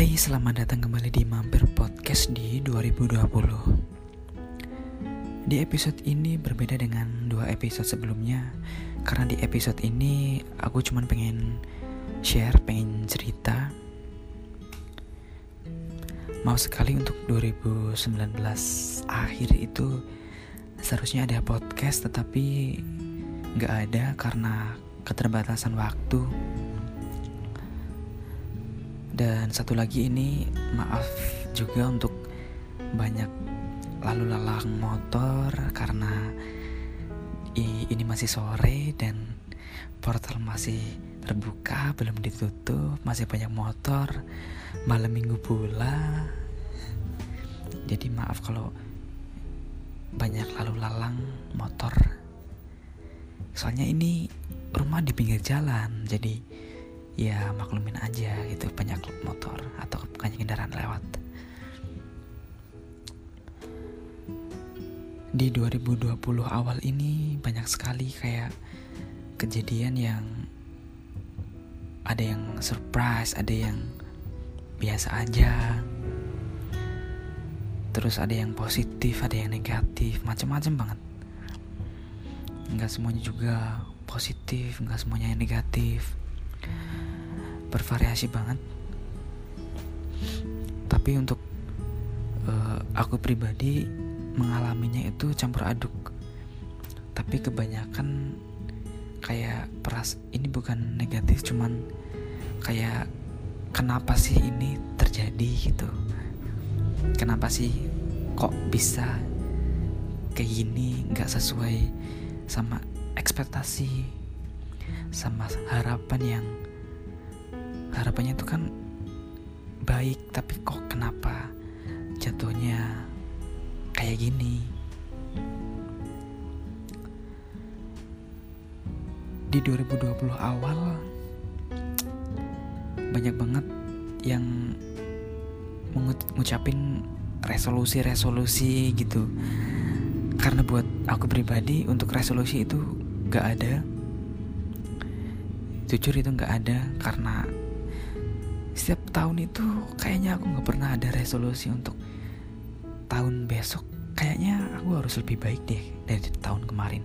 Hai, selamat datang kembali di Mampir Podcast di 2020 Di episode ini berbeda dengan dua episode sebelumnya Karena di episode ini aku cuma pengen share, pengen cerita. Mau sekali untuk 2019 akhir itu Seharusnya ada podcast tetapi nggak ada karena keterbatasan waktu dan satu lagi ini maaf juga untuk banyak lalu lalang motor karena ini masih sore dan portal masih terbuka belum ditutup masih banyak motor malam minggu pula. Jadi maaf kalau banyak lalu lalang motor. Soalnya ini rumah di pinggir jalan jadi ya maklumin aja gitu banyak motor atau banyak kendaraan lewat. Di 2020 awal ini banyak sekali kayak kejadian yang ada yang surprise ada yang biasa aja. Terus ada yang positif ada yang negatif macam-macam banget. Nggak semuanya juga positif nggak semuanya yang negatif bervariasi banget. Tapi untuk uh, aku pribadi mengalaminya itu campur aduk. Tapi kebanyakan kayak peras ini bukan negatif cuman kayak kenapa sih ini terjadi gitu? Kenapa sih kok bisa kayak gini nggak sesuai sama ekspektasi sama harapan yang harapannya itu kan baik tapi kok kenapa jatuhnya kayak gini? Di 2020 awal banyak banget yang mengucapin resolusi-resolusi gitu. Karena buat aku pribadi untuk resolusi itu gak ada. Jujur itu gak ada karena setiap tahun itu kayaknya aku nggak pernah ada resolusi untuk tahun besok. Kayaknya aku harus lebih baik deh dari tahun kemarin.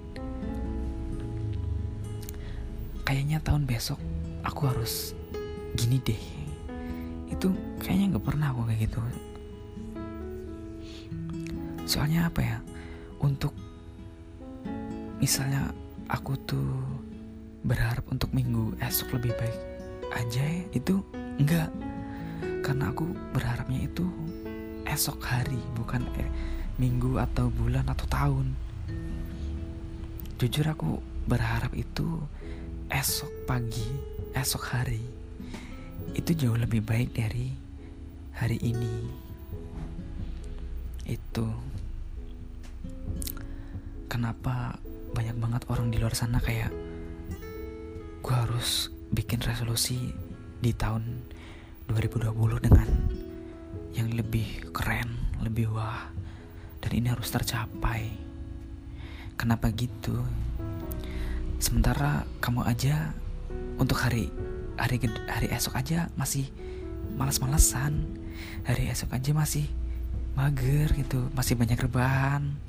Kayaknya tahun besok aku harus gini deh. Itu kayaknya nggak pernah aku kayak gitu. Soalnya apa ya? Untuk misalnya aku tuh berharap untuk minggu esok lebih baik aja itu Enggak, karena aku berharapnya itu esok hari, bukan eh, minggu atau bulan atau tahun. Jujur aku berharap itu esok pagi, esok hari. Itu jauh lebih baik dari hari ini. Itu kenapa banyak banget orang di luar sana kayak gue harus bikin resolusi di tahun 2020 dengan yang lebih keren, lebih wah. Dan ini harus tercapai. Kenapa gitu? Sementara kamu aja untuk hari hari hari esok aja masih malas-malesan. Hari esok aja masih mager gitu, masih banyak rebahan.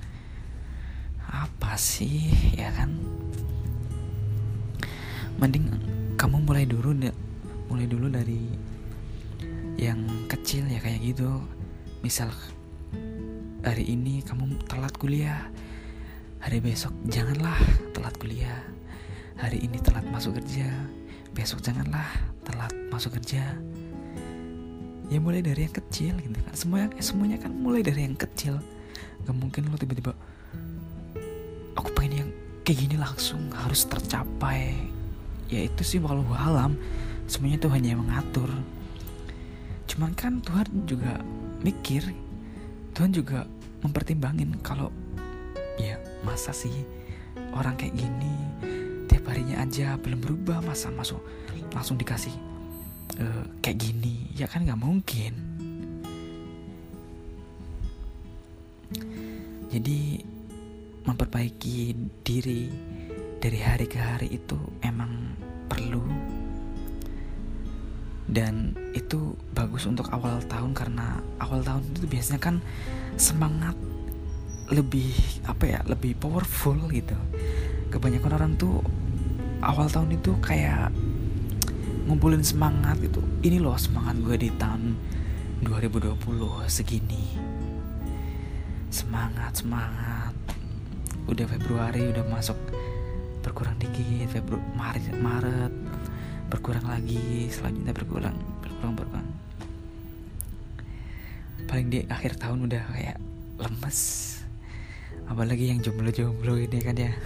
Apa sih, ya kan? Mending kamu mulai dulu mulai dulu dari yang kecil ya kayak gitu. Misal hari ini kamu telat kuliah hari besok janganlah telat kuliah hari ini telat masuk kerja besok janganlah telat masuk kerja. Ya mulai dari yang kecil gitu kan. Semuanya semuanya kan mulai dari yang kecil. Gak mungkin lo tiba-tiba aku pengen yang kayak gini langsung harus tercapai. Ya itu sih walau alam semuanya tuh hanya mengatur. Cuman kan Tuhan juga mikir Tuhan juga mempertimbangin kalau ya masa sih orang kayak gini tiap harinya aja belum berubah masa masuk langsung dikasih uh, kayak gini. Ya kan nggak mungkin. Jadi memperbaiki diri dari hari ke hari itu emang perlu dan itu bagus untuk awal tahun karena awal tahun itu biasanya kan semangat lebih apa ya lebih powerful gitu. Kebanyakan orang tuh awal tahun itu kayak ngumpulin semangat gitu. Ini loh semangat gue di tahun 2020 segini. Semangat semangat. Udah Februari udah masuk berkurang dikit Februari Maret Maret berkurang lagi selanjutnya berkurang berkurang berkurang. Paling di akhir tahun udah kayak lemes. Apalagi yang jomblo-jomblo ini kan ya.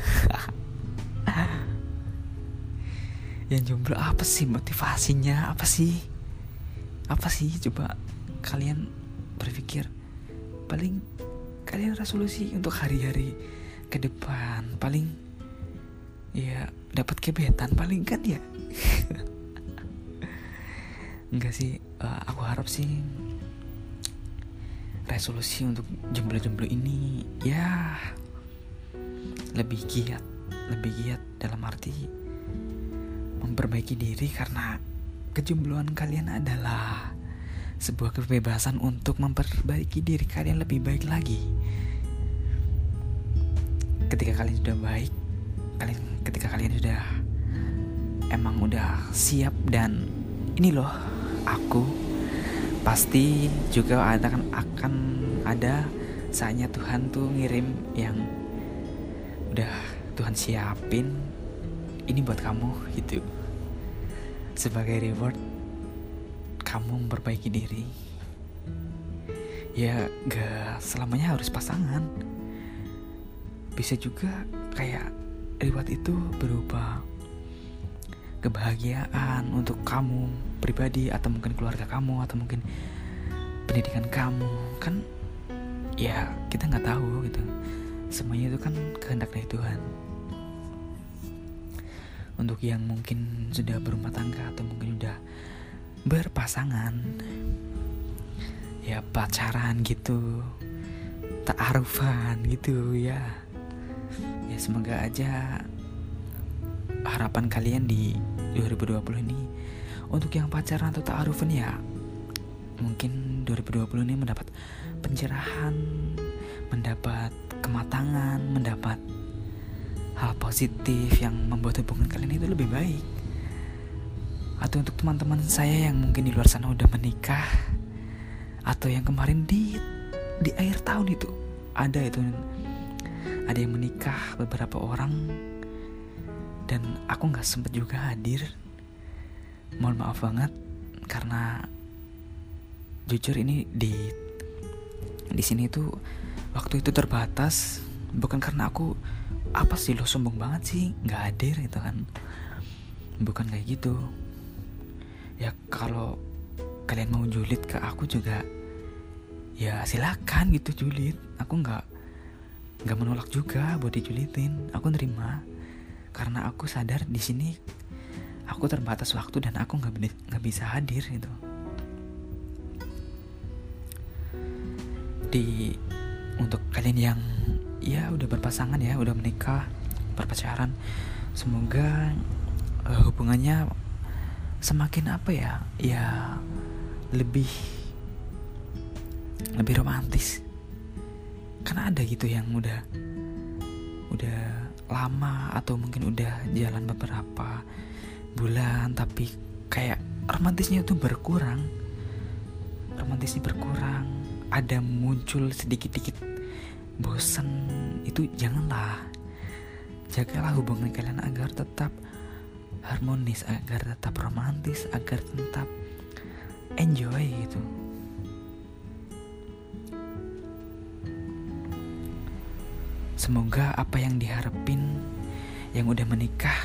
Yang jomblo apa sih motivasinya? Apa sih? Apa sih? Coba kalian berpikir. Paling kalian resolusi untuk hari-hari ke depan. Paling ya dapat kebetan paling kan ya enggak sih uh, aku harap sih resolusi untuk jomblo-jomblo ini ya lebih giat lebih giat dalam arti memperbaiki diri karena kejombloan kalian adalah sebuah kebebasan untuk memperbaiki diri kalian lebih baik lagi. Ketika kalian sudah baik kalian ketika kalian sudah emang udah siap dan ini loh aku pasti juga ada kan akan ada saatnya Tuhan tuh ngirim yang udah Tuhan siapin ini buat kamu gitu. Sebagai reward kamu memperbaiki diri. Ya gak selamanya harus pasangan. Bisa juga kayak reward itu berupa kebahagiaan untuk kamu pribadi atau mungkin keluarga kamu atau mungkin pendidikan kamu. Kan ya kita nggak tahu gitu. Semuanya itu kan kehendak dari Tuhan. Untuk yang mungkin sudah berumah tangga atau mungkin sudah berpasangan ya pacaran gitu tak arufan gitu ya. Ya semoga aja harapan kalian di 2020 ini. Untuk yang pacaran atau ta'arufan ya mungkin 2020 ini mendapat pencerahan mendapat kematangan mendapat hal positif yang membuat hubungan kalian itu lebih baik. Atau untuk teman-teman saya yang mungkin di luar sana udah menikah atau yang kemarin di di akhir tahun itu ada itu. Ada yang menikah beberapa orang dan aku nggak sempet juga hadir. Mohon maaf banget karena jujur ini di di sini tuh waktu itu terbatas. Bukan karena aku apa sih lo sombong banget sih? Nggak hadir itu kan. Bukan kayak gitu. Ya kalau kalian mau julid ke aku juga ya silakan gitu julid. Aku nggak nggak menolak juga buat dijulitin. Aku nerima karena aku sadar di sini aku terbatas waktu dan aku nggak nggak bisa hadir itu di untuk kalian yang ya udah berpasangan ya udah menikah berpacaran semoga uh, hubungannya semakin apa ya ya lebih lebih romantis. Karena ada gitu yang udah udah lama atau mungkin udah jalan beberapa bulan tapi kayak romantisnya itu berkurang. Romantisnya berkurang. Ada muncul sedikit-dikit bosan itu janganlah. Jagalah hubungan kalian agar tetap harmonis agar tetap romantis agar tetap enjoy gitu Semoga apa yang diharapin yang udah menikah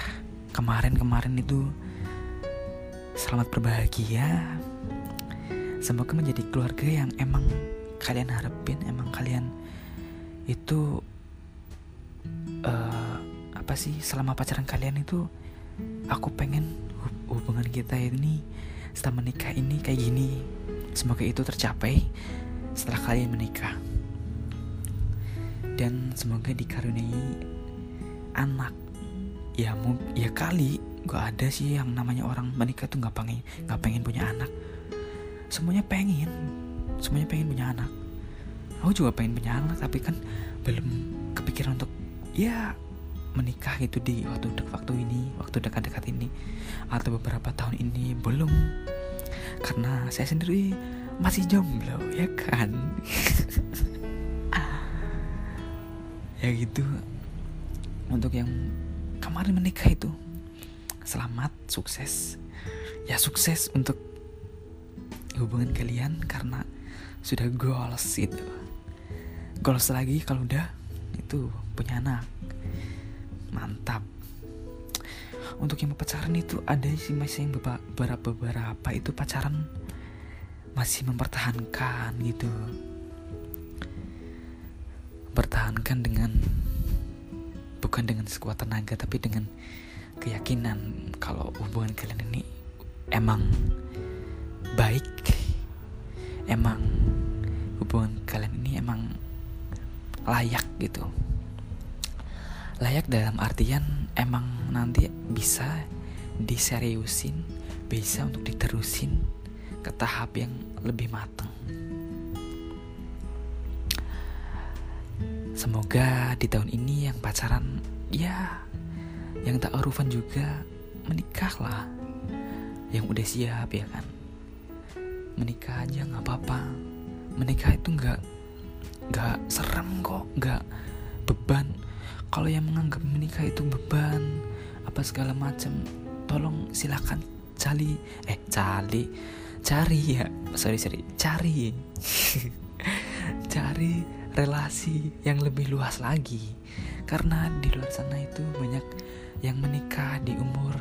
kemarin-kemarin itu selamat berbahagia. Semoga menjadi keluarga yang emang kalian harapin, emang kalian itu uh, apa sih selama pacaran kalian itu aku pengen hubungan kita ini setelah menikah ini kayak gini. Semoga itu tercapai setelah kalian menikah dan semoga dikaruniai anak. Ya ya kali nggak ada sih yang namanya orang menikah tuh nggak pengen nggak pengen punya anak. Semuanya pengen semuanya pengen punya anak. Aku juga pengen punya anak tapi kan belum kepikiran untuk ya menikah gitu di waktu dek waktu ini waktu dekat-dekat ini atau beberapa tahun ini belum. Karena saya sendiri masih jomblo ya kan ya gitu. Untuk yang kemarin menikah itu selamat sukses. Ya sukses untuk hubungan kalian karena sudah goals itu. Goals lagi kalau udah itu punya anak. Mantap. Untuk yang pacaran itu ada sih masih yang beberapa beberapa itu pacaran masih mempertahankan gitu pertahankan dengan bukan dengan sekuat tenaga tapi dengan keyakinan kalau hubungan kalian ini emang baik emang hubungan kalian ini emang layak gitu. Layak dalam artian emang nanti bisa diseriusin bisa untuk diterusin ke tahap yang lebih matang semoga di tahun ini yang pacaran ya yang tak arufan juga menikahlah yang udah siap ya kan? Menikah aja nggak apa-apa. Menikah itu nggak nggak serem kok nggak beban. Kalau yang menganggap menikah itu beban apa segala macam tolong silakan cari eh cari cari ya. Sorry sorry cari. Cari relasi yang lebih luas lagi karena di luar sana itu banyak yang menikah di umur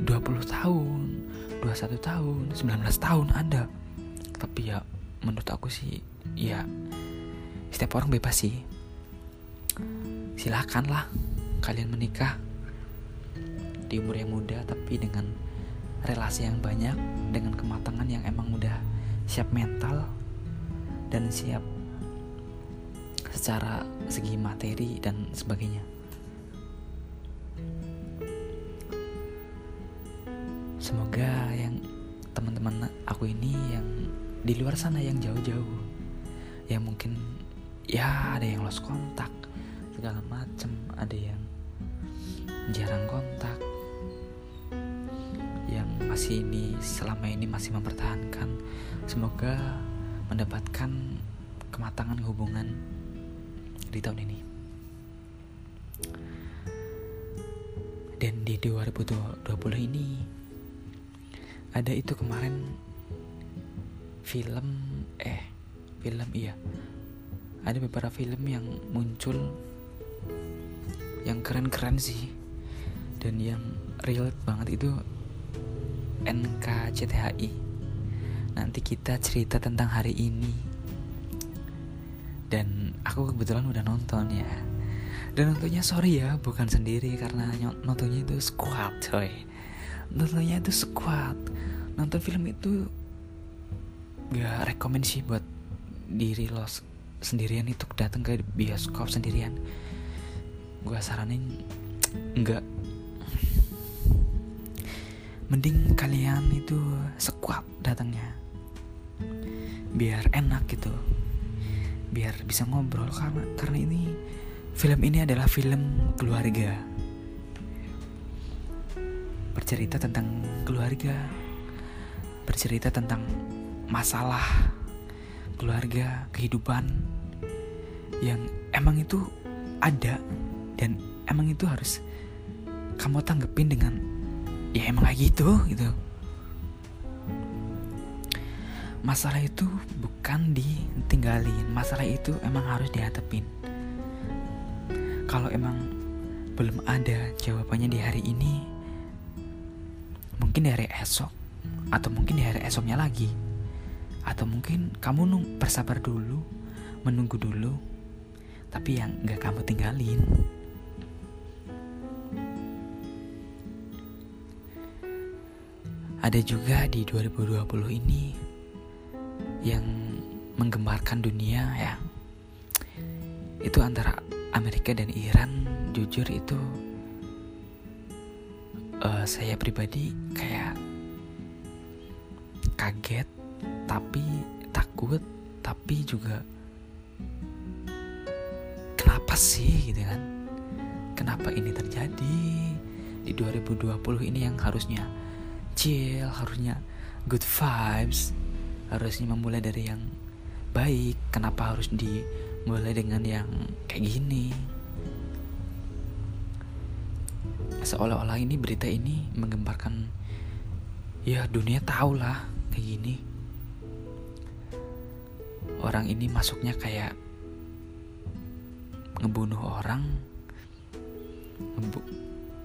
20 tahun, 21 tahun, 19 tahun ada. Tapi ya menurut aku sih ya setiap orang bebas sih. Silakanlah kalian menikah di umur yang muda tapi dengan relasi yang banyak, dengan kematangan yang emang udah siap mental dan siap secara segi materi dan sebagainya. semoga yang teman-teman aku ini yang di luar sana yang jauh-jauh yang mungkin ya ada yang lost kontak segala macem ada yang jarang kontak yang masih ini selama ini masih mempertahankan semoga mendapatkan kematangan hubungan di tahun ini. Dan di 2020 ini ada itu kemarin film eh film iya. Ada beberapa film yang muncul yang keren-keren sih. Dan yang real banget itu NKCTHI nanti kita cerita tentang hari ini dan aku kebetulan udah nonton ya. Dan nontonnya sorry ya bukan sendiri karena nontonnya itu squad coy. Nontonnya itu squad. Nonton film itu gak rekomend sih buat diri lo sendirian itu datang ke bioskop sendirian. Gue saranin enggak mending kalian itu sekuat datangnya. Biar enak gitu biar bisa ngobrol karena karena ini film ini adalah film keluarga bercerita tentang keluarga bercerita tentang masalah keluarga, kehidupan yang emang itu ada dan emang itu harus kamu tanggepin dengan ya emang kayak gitu gitu. Masalah itu bukan ditinggalin, masalah itu emang harus dihadapin. Kalau emang belum ada jawabannya di hari ini, mungkin di hari esok atau mungkin di hari esoknya lagi atau mungkin kamu nung bersabar dulu menunggu dulu tapi yang gak kamu tinggalin ada juga di 2020 ini yang menggembarkan dunia ya. Itu antara Amerika dan Iran jujur itu uh, saya pribadi kayak kaget tapi takut tapi juga kenapa sih gitu kan? Kenapa ini terjadi di 2020 ini yang harusnya chill harusnya good vibes harusnya memulai dari yang baik. Kenapa harus dimulai dengan yang kayak gini? Seolah-olah ini berita ini menggemparkan ya dunia tahu lah kayak gini. Orang ini masuknya kayak ngebunuh orang ngebu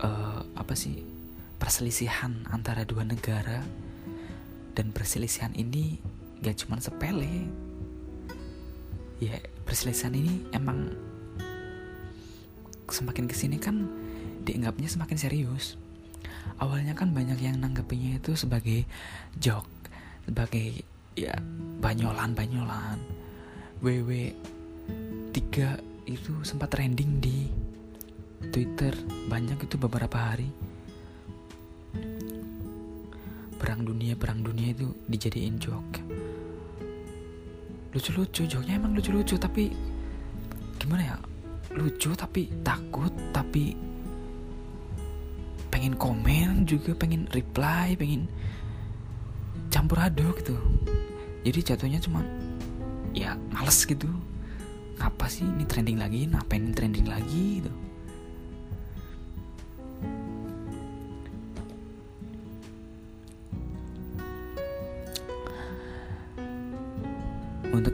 uh, apa sih perselisihan antara dua negara dan perselisihan ini gak cuma sepele. Ya perselisihan ini emang semakin ke sini kan dianggapnya semakin serius. Awalnya kan banyak yang nanggepinnya itu sebagai joke sebagai ya banyolan banyolan WW 3 itu sempat trending di Twitter banyak itu beberapa hari perang dunia perang dunia itu dijadiin joke. Lucu-lucu joknya emang lucu-lucu tapi gimana ya? Lucu tapi takut tapi pengen komen juga pengen reply pengen campur aduk gitu. Jadi jatuhnya cuma ya males gitu. Apa sih ini trending lagi? Ngapain ini trending lagi gitu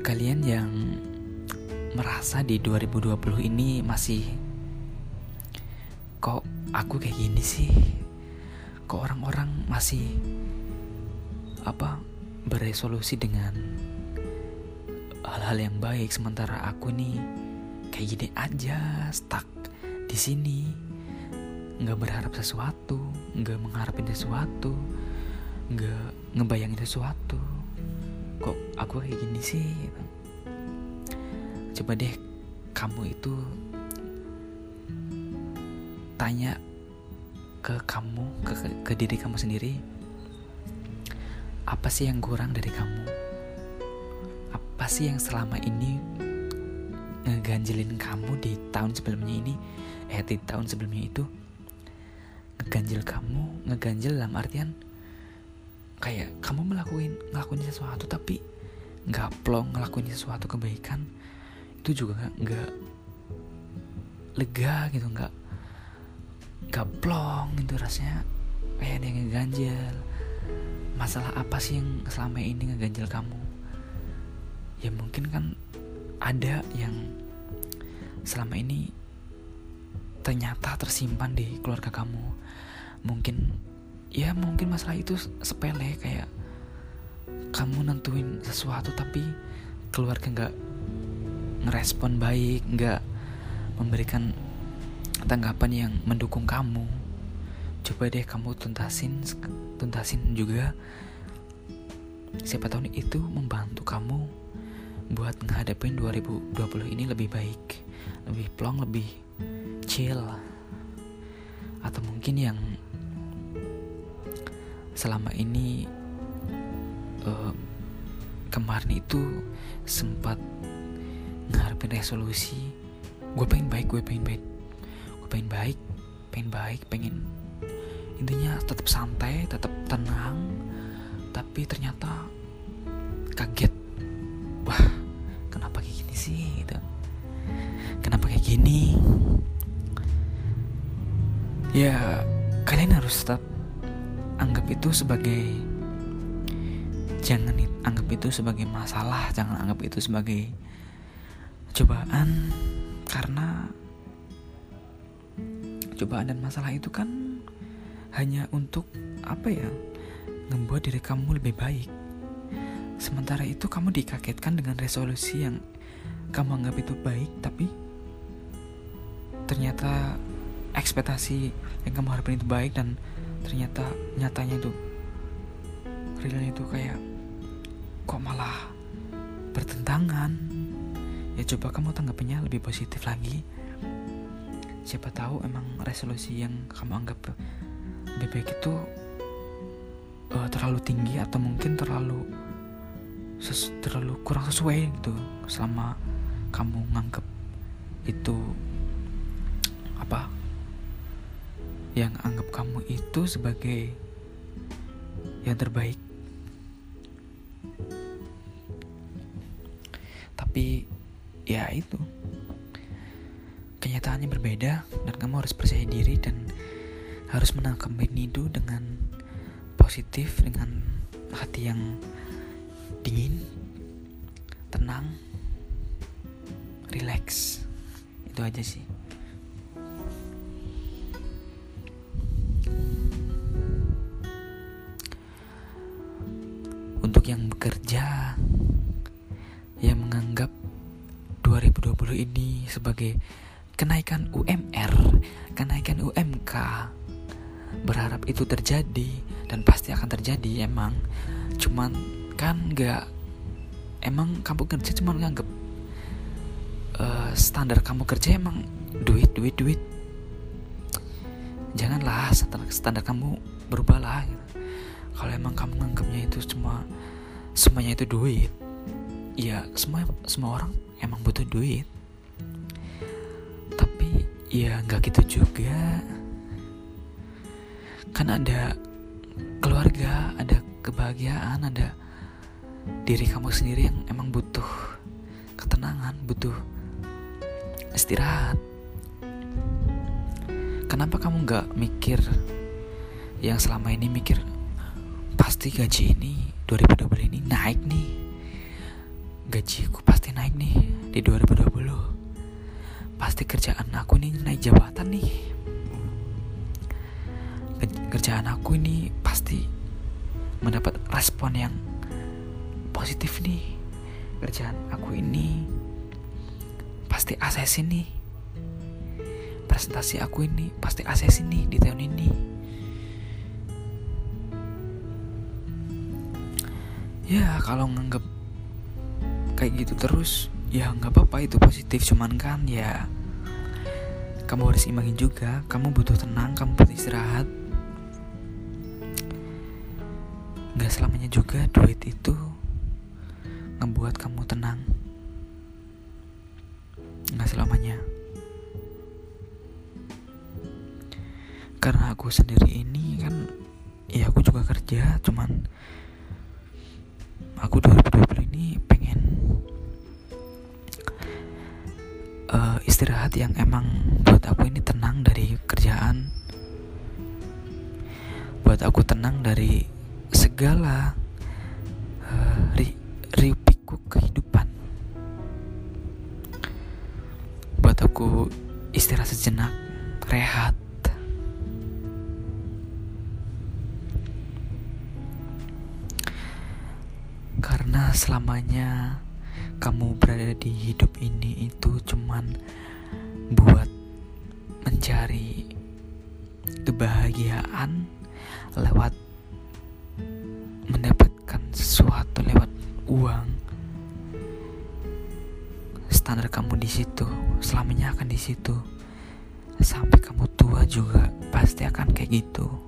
kalian yang merasa di 2020 ini masih kok aku kayak gini sih? Kok orang-orang masih apa beresolusi dengan hal-hal yang baik sementara aku nih kayak gini aja stuck di sini. Nggak berharap sesuatu nggak mengharapin sesuatu nggak ngebayangin sesuatu kok aku kayak gini sih coba deh kamu itu tanya ke kamu ke, ke, ke diri kamu sendiri apa sih yang kurang dari kamu? Apa sih yang selama ini ngeganjelin kamu di tahun sebelumnya ini? Eh di tahun sebelumnya itu ngeganjel kamu ngeganjel dalam artian kayak kamu melakukan ngelakuin sesuatu tapi nggak plong ngelakuin sesuatu kebaikan itu juga nggak lega gitu nggak gaplong gitu rasanya. Kayak ada yang ngeganjel. Masalah apa sih yang selama ini ngeganjel kamu? Ya mungkin kan ada yang selama ini ternyata tersimpan di keluarga kamu. Mungkin ya mungkin masalah itu sepele kayak kamu nentuin sesuatu tapi keluarga nggak ngerespon baik nggak memberikan tanggapan yang mendukung kamu. Coba deh kamu tuntasin tuntasin juga. Siapa tahu itu membantu kamu buat menghadapi 2020 ini lebih baik lebih plong lebih chill. Atau mungkin yang selama ini uh, kemarin itu sempat ngarepin resolusi gue pengen baik gue pengen baik gue pengen baik pengen baik pengen intinya tetap santai tetap tenang tapi ternyata kaget. Wah kenapa kayak gini sih? Gitu. Kenapa kayak gini? Ya kalian harus tetap anggap itu sebagai jangan anggap itu sebagai masalah jangan anggap itu sebagai cobaan. Karena cobaan dan masalah itu kan hanya untuk apa ya membuat diri kamu lebih baik. Sementara itu kamu dikagetkan dengan resolusi yang kamu anggap itu baik tapi ternyata ekspektasi yang kamu harapin itu baik dan ternyata nyatanya itu realnya itu kayak kok malah bertentangan? Ya coba kamu tanggapinya lebih positif lagi. Siapa tahu emang resolusi yang kamu anggap lebih baik itu uh, terlalu tinggi atau mungkin terlalu terlalu kurang sesuai gitu selama kamu nganggep itu apa yang anggap kamu itu sebagai yang terbaik. Tapi ya itu. Kenyataannya berbeda dan kamu harus percaya diri dan harus menanggapi itu dengan positif dengan hati yang dingin tenang relax. Itu aja sih ini sebagai kenaikan UMR, kenaikan UMK. Berharap itu terjadi dan pasti akan terjadi emang. Cuman kan nggak emang kamu kerja cuma nganggap uh, standar kamu kerja emang duit duit duit janganlah standar, standar kamu berubahlah gitu. kalau emang kamu nganggapnya itu cuma semuanya itu duit ya semua semua orang emang butuh duit ya nggak gitu juga. Kan ada keluarga ada kebahagiaan ada diri kamu sendiri yang emang butuh ketenangan butuh istirahat. Kenapa kamu nggak mikir yang selama ini mikir pasti gaji ini 2020 ini naik nih. Gajiku pasti naik nih di 2020 pasti kerjaan aku nih naik jabatan nih. Kerjaan aku ini pasti mendapat respon yang positif nih. Kerjaan aku ini pasti ACC nih. Presentasi aku ini pasti ACC nih di tahun ini. Ya kalau nganggep kayak gitu terus ya nggak apa-apa itu positif cuman kan ya kamu harus imbangin juga kamu butuh tenang kamu butuh istirahat. Nggak selamanya juga duit itu ngebuat kamu tenang. Nggak selamanya. Karena aku sendiri ini kan ya aku juga kerja cuman aku 2020 ini istirahat yang emang buat aku ini tenang dari kerjaan. Buat aku tenang dari segala uh, ri, riuh kehidupan. Buat aku istirahat sejenak rehat. Karena selamanya kamu berada di hidup ini itu cuman buat mencari kebahagiaan lewat mendapatkan sesuatu lewat uang. Standar kamu di situ selamanya akan di situ. Sampai kamu tua juga pasti akan kayak gitu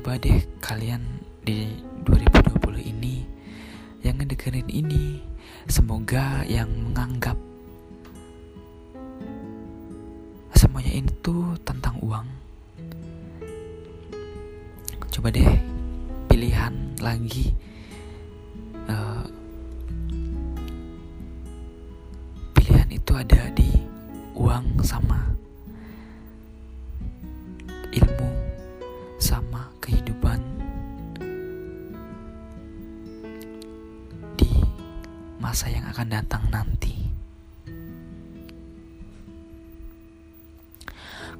coba deh kalian di 2020 ini yang ngedengerin ini. Semoga yang menganggap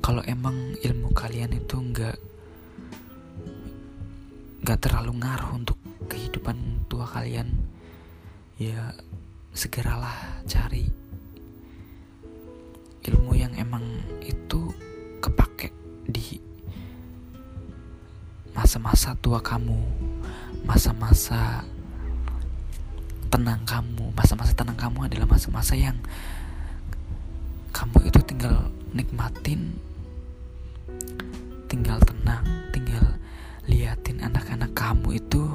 Kalau emang ilmu kalian itu nggak nggak terlalu ngaruh untuk kehidupan tua kalian, ya segeralah cari ilmu yang emang itu kepake di masa-masa tua kamu, masa-masa tenang kamu. Masa-masa tenang kamu adalah masa-masa yang kamu itu tinggal nikmatin tinggal tenang tinggal liatin anak-anak kamu itu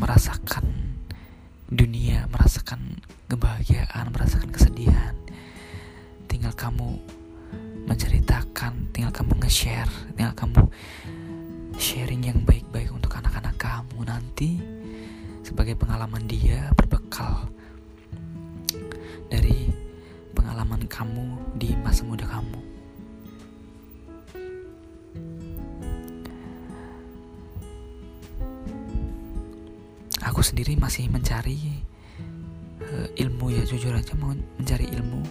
merasakan dunia merasakan kebahagiaan merasakan kesedihan tinggal kamu menceritakan tinggal kamu nge-share tinggal kamu sharing yang baik-baik untuk anak-anak kamu nanti sebagai pengalaman dia berbekal dari pengalaman kamu di masa muda kamu. Aku sendiri masih mencari uh, ilmu ya jujur aja mau mencari ilmu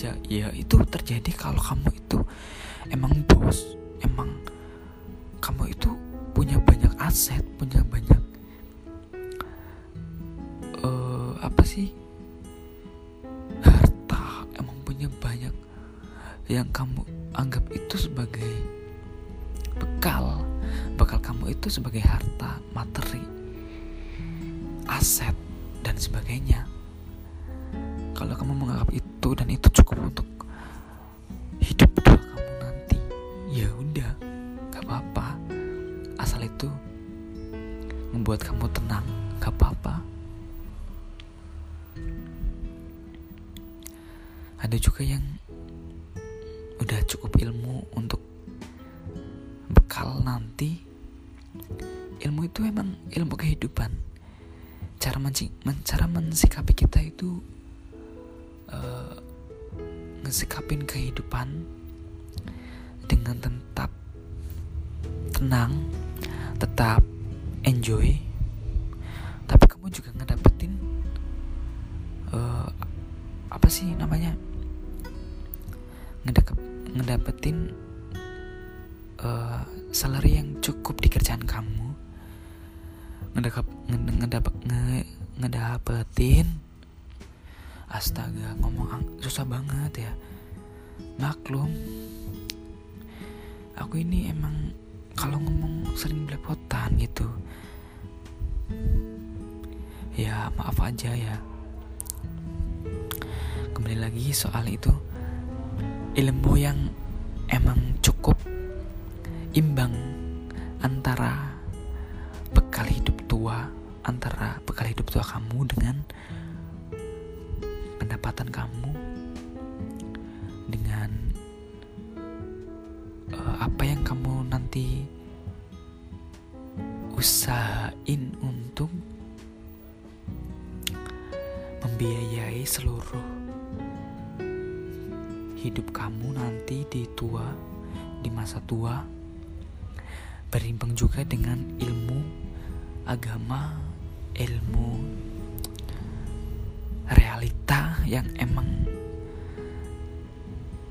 aja. Ya itu terjadi kalau kamu dengan tetap tenang tetap enjoy soal itu. Ilmu yang yang emang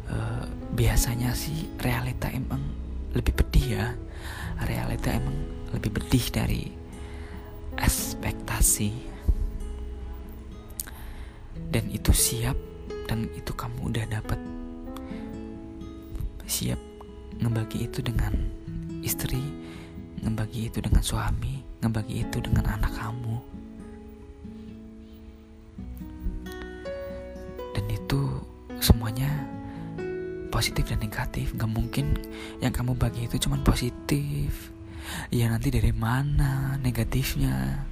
uh, biasanya sih realita emang lebih pedih ya, realita emang lebih pedih dari ekspektasi. Dan itu siap dan itu kamu udah dapat. Siap ngebagi itu dengan istri, ngebagi itu dengan suami, ngebagi itu dengan anak kamu. Semuanya positif dan negatif. Gak mungkin yang kamu bagi itu cuma positif. Ya nanti dari mana negatifnya?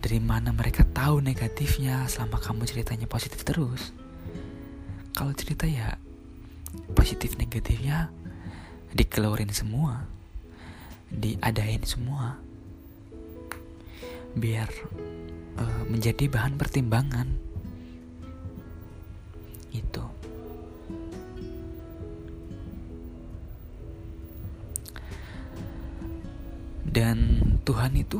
Dari mana mereka tahu negatifnya selama kamu ceritanya positif terus? kalau cerita ya positif negatifnya dikeluarin semua diadain semua biar uh, menjadi bahan pertimbangan itu. Dan Tuhan itu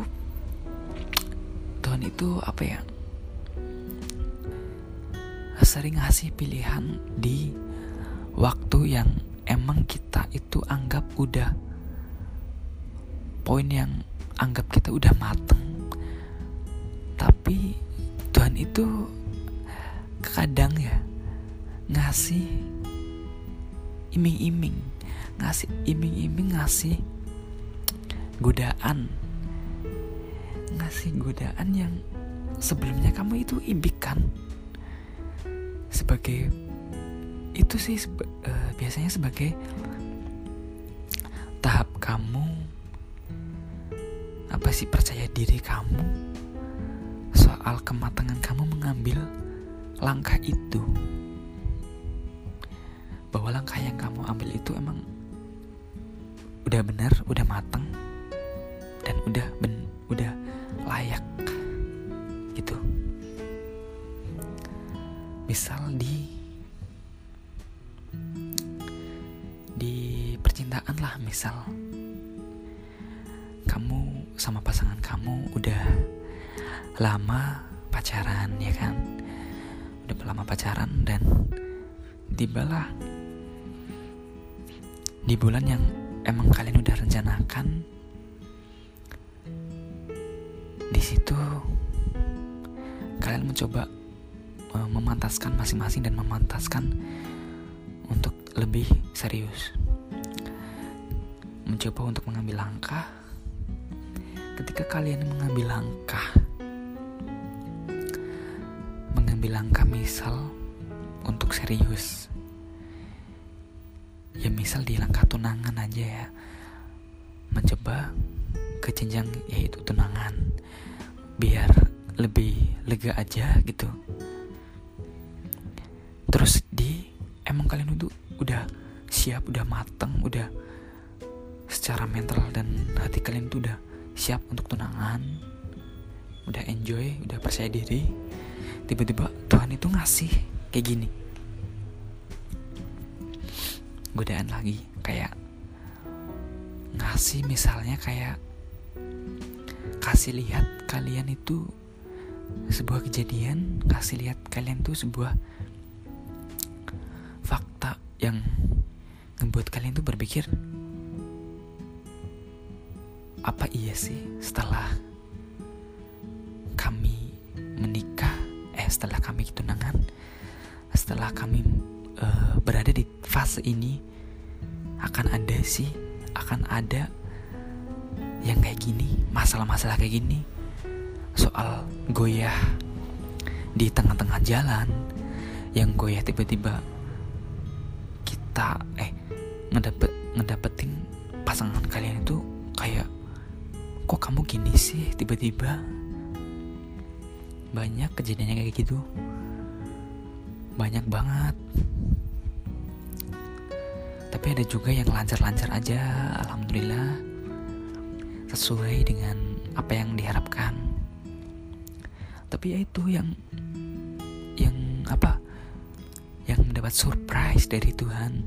Tuhan itu apa ya? Sering ngasih pilihan di waktu yang emang kita itu anggap udah poin yang anggap kita udah mateng. Tapi Tuhan itu kadang ya ngasih iming-iming. Ngasih iming-iming ngasih godaan. Ngasih godaan yang sebelumnya kamu itu impikan? Sebagai itu sih seba, uh, biasanya sebagai tahap kamu. Apa sih percaya diri kamu? Soal kematangan kamu mengambil langkah itu bahwa langkah yang kamu ambil itu emang udah benar udah matang dan udah ben udah layak gitu. Misal di di percintaan lah misal kamu sama pasangan kamu udah lama pacaran ya kan? Udah lama pacaran dan tibalah di bulan yang emang kalian udah rencanakan di situ kalian mencoba uh, memantaskan masing-masing dan memantaskan untuk lebih serius. Mencoba untuk mengambil langkah. Ketika kalian mengambil langkah, mengambil langkah misal untuk serius, ya misal di langkah tunangan aja ya, mencoba ke jenjang yaitu tunangan, biar lebih lega aja gitu. Terus di emang kalian itu udah siap udah mateng udah secara mental dan hati kalian tuh udah siap untuk tunangan. Udah enjoy udah percaya diri. Tiba-tiba Tuhan itu ngasih kayak gini godaan lagi. Kayak ngasih misalnya kayak kasih lihat kalian itu sebuah kejadian kasih lihat kalian tuh sebuah yang ngebuat kalian tuh berpikir apa iya sih setelah kami menikah? Eh setelah kami tunangan setelah kami uh, berada di fase ini akan ada sih akan ada yang kayak gini masalah-masalah kayak gini. Soal goyah di tengah-tengah jalan yang goyah tiba-tiba kita eh ngedapet ngedapetin pasangan kalian itu kayak kok kamu gini sih? Tiba-tiba banyak kejadiannya kayak gitu. Banyak banget tapi ada juga yang lancar-lancar aja alhamdulillah sesuai dengan apa yang diharapkan tapi ya itu yang yang apa yang mendapat surprise dari Tuhan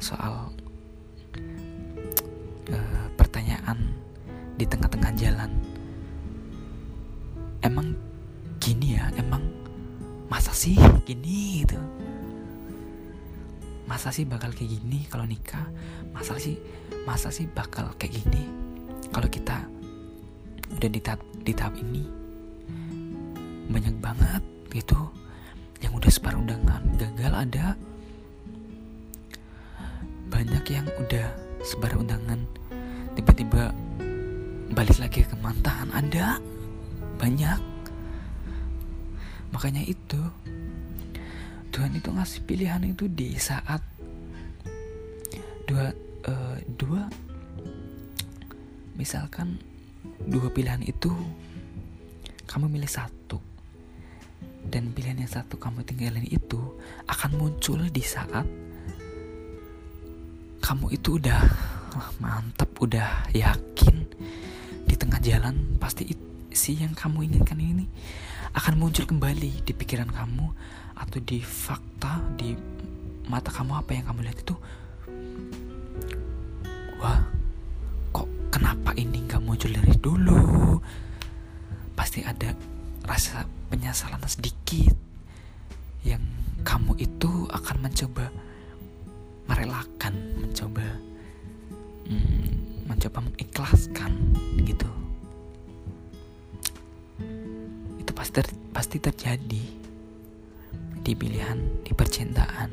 soal uh, pertanyaan di tengah-tengah jalan. Emang gini ya, emang masa sih gini gitu? Masa sih bakal kayak gini kalau nikah? Masa sih masa sih bakal kayak gini kalau kita udah di tahap di tahap ini? Banyak banget gitu yang udah separuh undangan gagal ada banyak yang udah sebar undangan tiba-tiba balik lagi ke mantan ada banyak makanya itu Tuhan itu ngasih pilihan itu di saat dua uh, dua misalkan dua pilihan itu kamu milih satu dan pilihan yang satu kamu tinggalin itu akan muncul di saat kamu itu udah mantep udah yakin di tengah jalan pasti si yang kamu inginkan ini akan muncul kembali di pikiran kamu atau di fakta di mata kamu apa yang kamu lihat itu wah kok kenapa ini nggak muncul dari dulu pasti ada rasa penyesalan sedikit yang kamu itu akan mencoba merelakan, mencoba hmm, mencoba mengikhlaskan gitu. Pasti ter, pasti terjadi di pilihan di percintaan.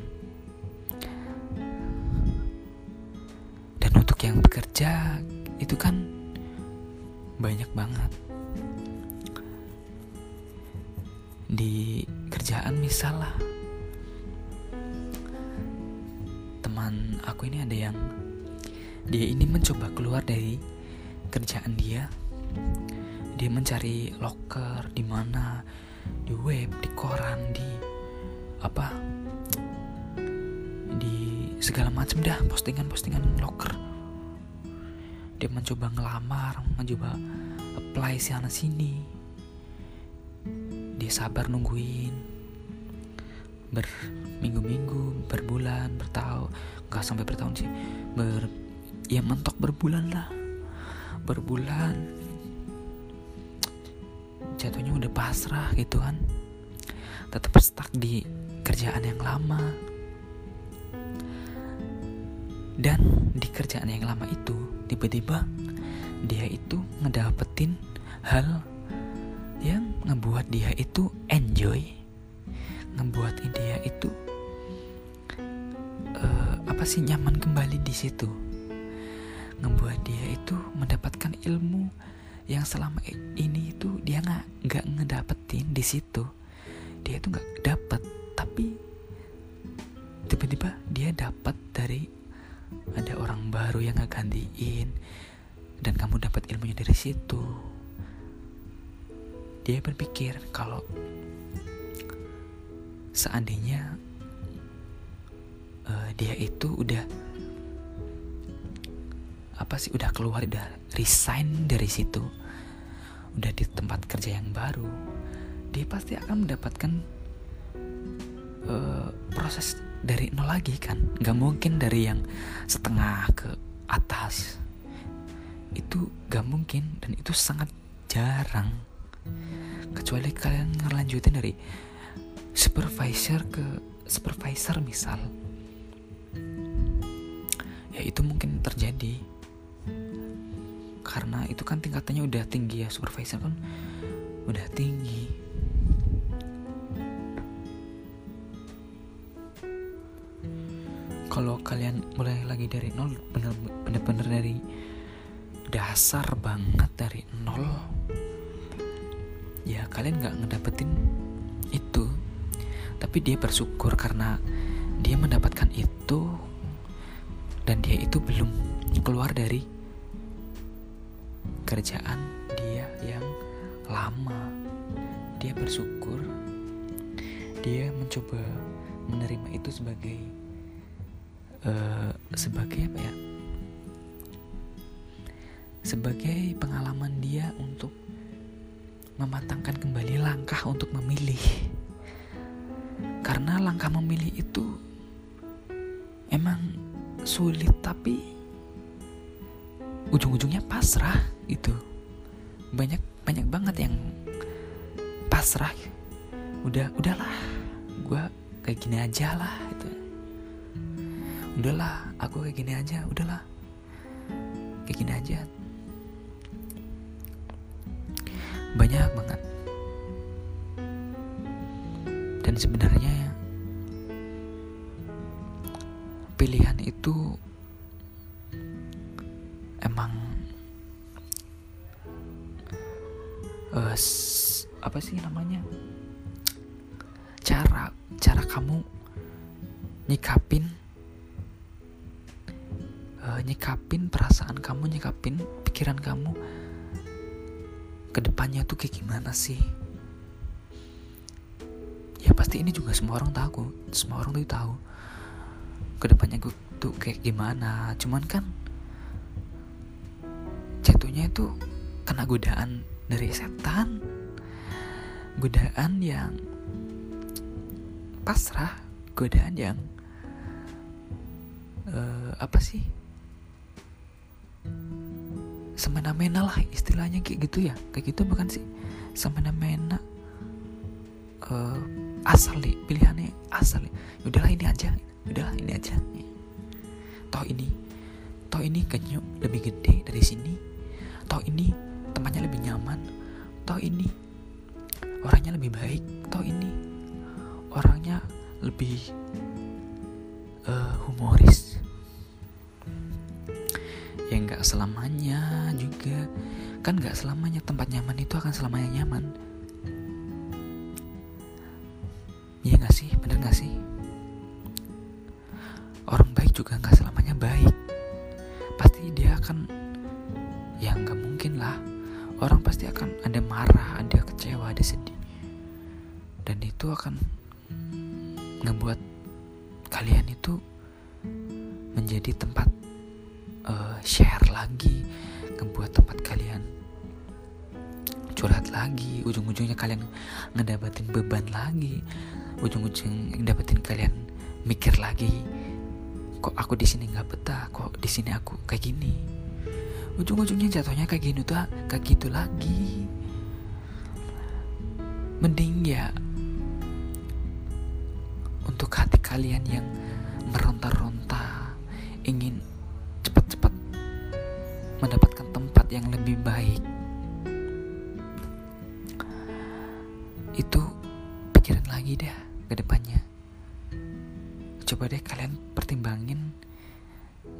Dan untuk yang bekerja itu kan banyak banget. Di kerjaan misalnya teman aku ini ada yang dia ini mencoba keluar dari kerjaan dia dia mencari locker di mana? Di web di koran di apa? Di segala macam dah postingan-postingan locker. Dia mencoba ngelamar mencoba apply sana sini. Dia sabar nungguin. Berminggu-minggu berbulan bertahun nggak sampai bertahun sih. Ber ya mentok berbulan lah. Berbulan jatuhnya udah pasrah gitu kan. Tetap stuck di kerjaan yang lama. Dan di kerjaan yang lama itu tiba-tiba dia itu ngedapetin hal yang ngebuat dia itu enjoy. Ngebuat dia itu uh, apa sih nyaman kembali di situ. Ngebuat dia itu mendapatkan ilmu yang selama ini itu dia nggak nggak ngedapetin di situ. Dia itu nggak dapet tapi tiba-tiba dia dapat dari ada orang baru yang ngegantiin dan kamu dapat ilmunya dari situ. Dia berpikir kalau seandainya uh, dia itu udah apa sih udah keluar udah resign dari situ udah di tempat kerja yang baru dia pasti akan mendapatkan uh, proses dari nol lagi kan? Nggak mungkin dari yang setengah ke atas. Itu gak mungkin dan itu sangat jarang. Kecuali kalian ngelanjutin dari supervisor ke supervisor misal. Ya itu mungkin terjadi karena itu kan tingkatannya udah tinggi ya supervisor kan? Udah tinggi. Kalau kalian mulai lagi dari nol bener-bener dari dasar banget dari nol ya kalian nggak ngedapetin itu. Tapi dia bersyukur karena dia mendapatkan itu dan dia itu belum keluar dari kerjaan dia yang lama. Dia bersyukur. Dia mencoba menerima itu sebagai uh, sebagai apa ya? Sebagai pengalaman dia untuk mematangkan kembali langkah untuk memilih. Karena langkah memilih itu emang sulit tapi ujung-ujungnya pasrah itu. Banyak banyak banget yang pasrah. Udah udahlah, gue kayak gini aja lah itu. Udahlah, aku kayak gini aja, udahlah. Kayak gini aja, banyak banget dan sebenarnya sih. Ya pasti ini juga semua orang tahu semua orang tuh tahu ke depannya gue tuh kayak gimana. Cuman kan jatuhnya itu kena godaan dari setan. Godaan yang pasrah. Godaan yang uh, apa sih? Semena-mena lah istilahnya kayak gitu ya. Kayak gitu bukan sih semena-mena uh, asal nih pilihannya asal nih udahlah ini aja udahlah ini aja. Toh ini toh ini kenyuk lebih gede dari sini. Toh ini tempatnya lebih nyaman. Toh ini orangnya lebih baik. Toh ini orangnya lebih uh, humoris. Ya nggak selamanya juga kan nggak selamanya tempat nyaman itu akan selamanya nyaman Iya gak sih? Bener gak sih? Orang baik juga gak selamanya baik Pasti dia akan Ya gak mungkin lah Orang pasti akan ada marah, ada kecewa, ada sedih Dan itu akan kalian ngedapatin beban lagi. Ujung-ujung dapetin kalian mikir lagi kok aku di sini nggak betah? Kok di sini aku kayak gini? Ujung-ujungnya jatuhnya kayak gini tuh kayak gitu lagi. Mending ya untuk hati kalian yang meronta-ronta ingin cepat-cepat mendapatkan tempat yang lebih baik ke depannya. Coba deh kalian pertimbangin.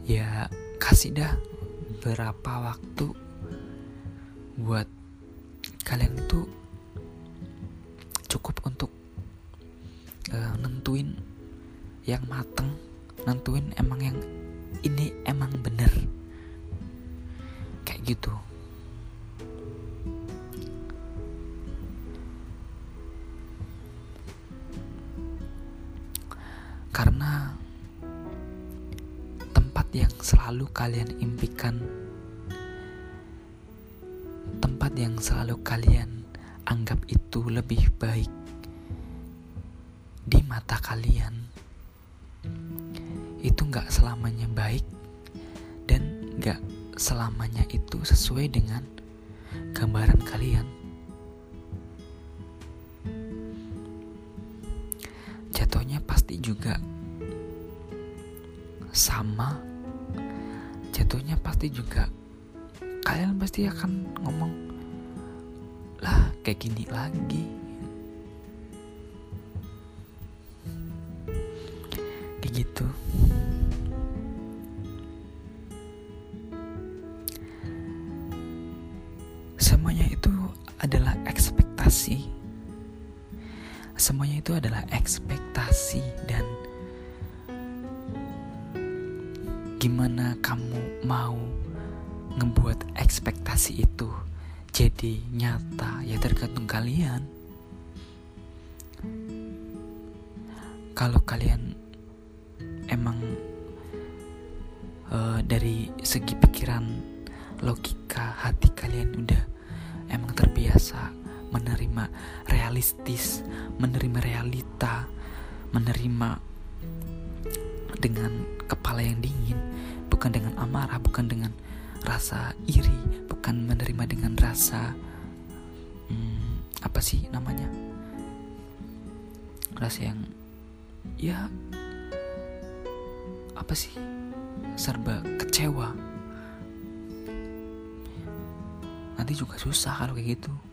Ya kasih dah berapa waktu buat pasti juga kalian pasti akan ngomong lah kayak gini lagi. Kayak gitu kecewa.